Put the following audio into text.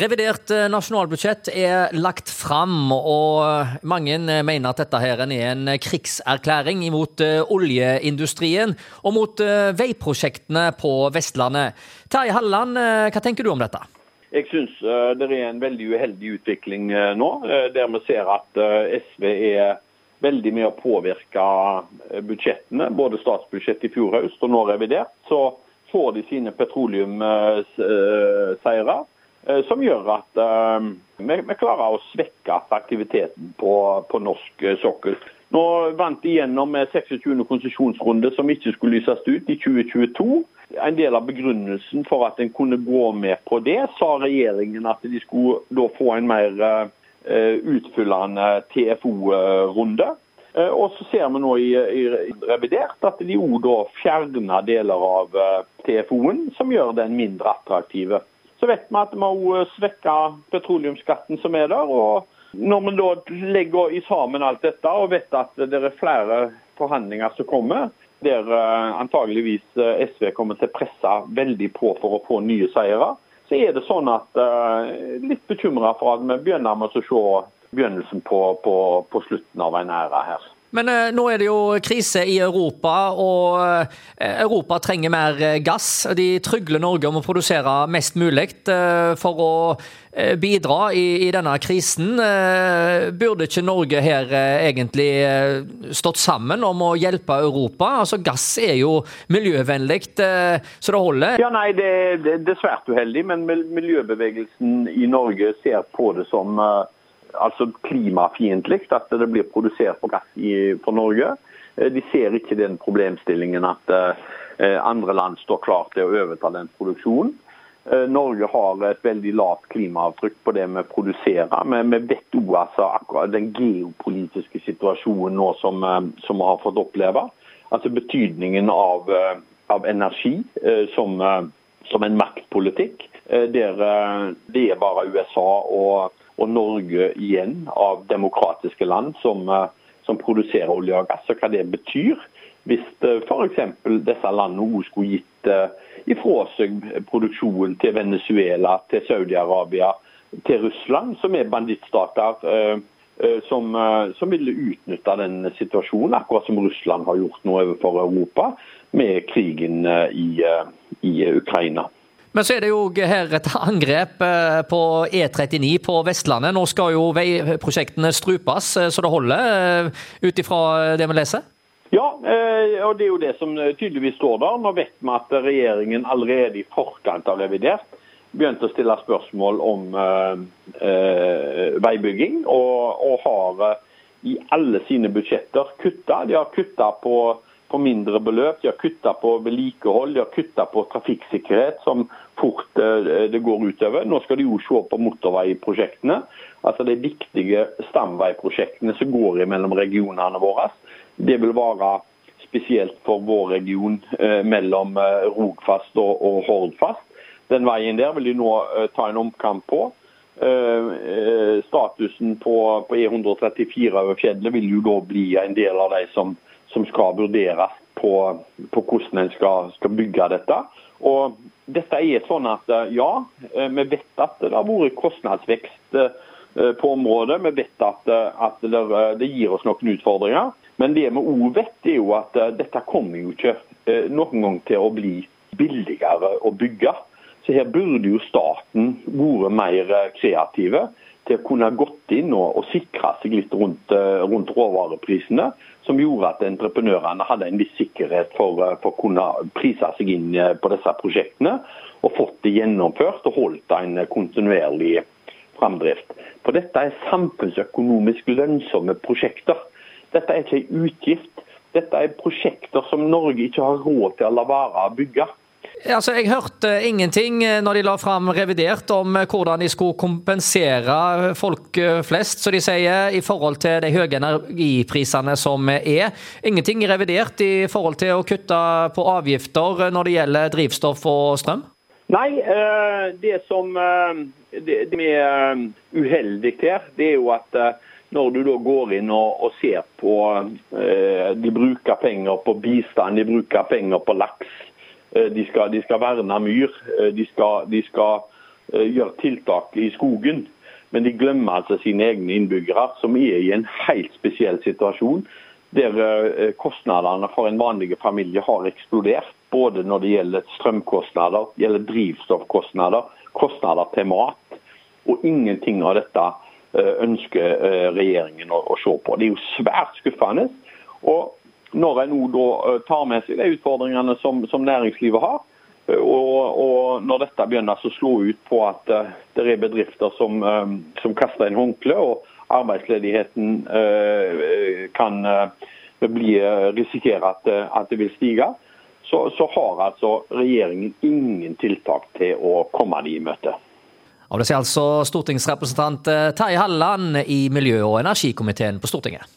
Revidert eh, nasjonalbudsjett er lagt fram, og mange mener at dette her er en krigserklæring mot eh, oljeindustrien og mot eh, veiprosjektene på Vestlandet. Terje Halleland, hva tenker du om dette? Jeg syns det er en veldig uheldig utvikling nå, der vi ser at SV er veldig med å påvirke budsjettene. Både statsbudsjettet i fjor høst og nå revidert. Så får de sine petroleumsseire. Eh, som gjør at uh, vi, vi, klarer å svekke aktiviteten på, på norsk uh, sokkel. Nå vant de gjennom 26. konsesjonsrunde som ikke skulle lyses ut i 2022. En del av begrunnelsen for at en kunne gå med på det, sa regjeringen at de skulle da få en mer utfyllende TFO-runde. Og så ser vi nå i, i revidert at de òg fjerner deler av TFO-en, som gjør den mindre attraktive. Så vet vi at vi har svekker petroleumsskatten som er der. og Når vi da legger i sammen alt dette og vet at det er flere forhandlinger som kommer, der eh, antageligvis eh, SV kommer til å presse veldig på for å få nye seire, så er det sånn at uh, litt bekymra for at vi begynner med å se begynnelsen på, på, på slutten av en æra her. Men eh, nå er det jo krise i Europa, og eh, Europa trenger mer eh, gass. De trygler Norge om å produsere mest mulig for å bidra i, i, denne krisen. Burde ikke Norge her egentlig stått sammen om å hjelpe Europa? Altså Gass er jo miljøvennlig, så det holder? Ja, nei, det, det, det, er svært uheldig, men miljøbevegelsen i Norge ser på det som altså klimafiendtlig at det blir produsert på gass i, for Norge. Eh, de ser ikke den problemstillingen at eh, andre land står klar til å overta den produksjonen. Eh, Norge har et veldig lavt klimaavtrykk på det vi produserer. Men vi vet òg altså, akkurat den geopolitiske situasjonen nå som, som, vi har fått oppleve. Altså betydningen av, av energi som, som, en maktpolitikk. Der det er bare USA og og Norge igjen av demokratiske land som, eh, som produserer olje og gass, og hva det betyr. Hvis eh, f.eks. disse landene skulle gitt eh, ifra seg produksjonen til Venezuela, til Saudi-Arabia, til Russland, som er bandittstater som, som ville utnytte den situasjonen, akkurat som Russland har gjort nå overfor Europa med krigen i, i Ukraina. Men så er det jo her et angrep eh, på E39 på Vestlandet. Nå skal jo veiprosjektene strupes, eh, så det holder, eh, ut ifra det vi leser? Ja, og det er jo det som tydeligvis står der. Nå vet vi at regjeringen allerede i forkant av revidert begynte å stille spørsmål om veibygging, og, har i alle sine budsjetter kutta. De har kutta på på mindre beløp. De har kutta på vedlikehold, de har kutta på trafikksikkerhet, som fort eh, det går utover. Nå skal de jo se på motorveiprosjektene. Altså de viktige stamveiprosjektene som går mellom regionene våre. Det vil være spesielt for vår region eh, mellom eh, Rogfast og, Hordfast. Den veien der vil de nå ta en omkamp på. Statusen på E134 over fjellet vil jo da bli en del av de som som skal vurderes på, på hvordan en skal, skal, bygge dette. Og dette er sånn at eh, ja, eh, vi vet at det har vært kostnadsvekst eh, på området. Vi vet at, at det, det, gir oss noen utfordringer. Men det vi òg vet, er jo at dette kommer jo ikke noen gang til å bli billigere å bygge. Så her burde jo staten vært mer kreative til å kunne gått inn og, og sikre seg litt rundt, eh, rundt, råvareprisene, som gjorde at entreprenørene hadde en viss sikkerhet for, eh, for, å kunne prise seg inn eh, på disse prosjektene, og fått det gjennomført og holdt en kontinuerlig framdrift. For dette er samfunnsøkonomisk lønnsomme prosjekter. Dette er ikke en utgift. Dette er prosjekter som Norge ikke har råd til å la være å bygge. Altså, jeg hørte ingenting eh, når de la fram revidert om eh, hvordan de skulle kompensere folk eh, flest, så de sier, i forhold til de høye energiprisene som er. Ingenting revidert i forhold til å kutte på avgifter når det gjelder drivstoff og strøm? Nei, det som er uheldig her, det er jo at når du da går inn og ser på De bruker penger på bistand, de bruker penger på laks. Eh, de skal, de skal, verne myr. Eh, de skal, de skal gjøre tiltak i skogen. Men de glemmer altså sine egne innbyggere, som er i en helt spesiell situasjon. Der kostnadene for en vanlig familie har eksplodert. Både når det gjelder strømkostnader, gjelder drivstoffkostnader, kostnader til mat. Og ingenting av dette ønsker regjeringen å, se på. Det er jo svært skuffende. Og når en nå tar med seg de utfordringene som, som næringslivet har, og, og, når dette begynner å slå ut på at uh, det er bedrifter som, som kaster inn håndkle, og arbeidsledigheten kan bli, risikere at, at, det vil stige, så, så, har altså regjeringen ingen tiltak til å komme dem i møte. Og Det sier altså stortingsrepresentant Terje Halleland i miljø- og energikomiteen på Stortinget.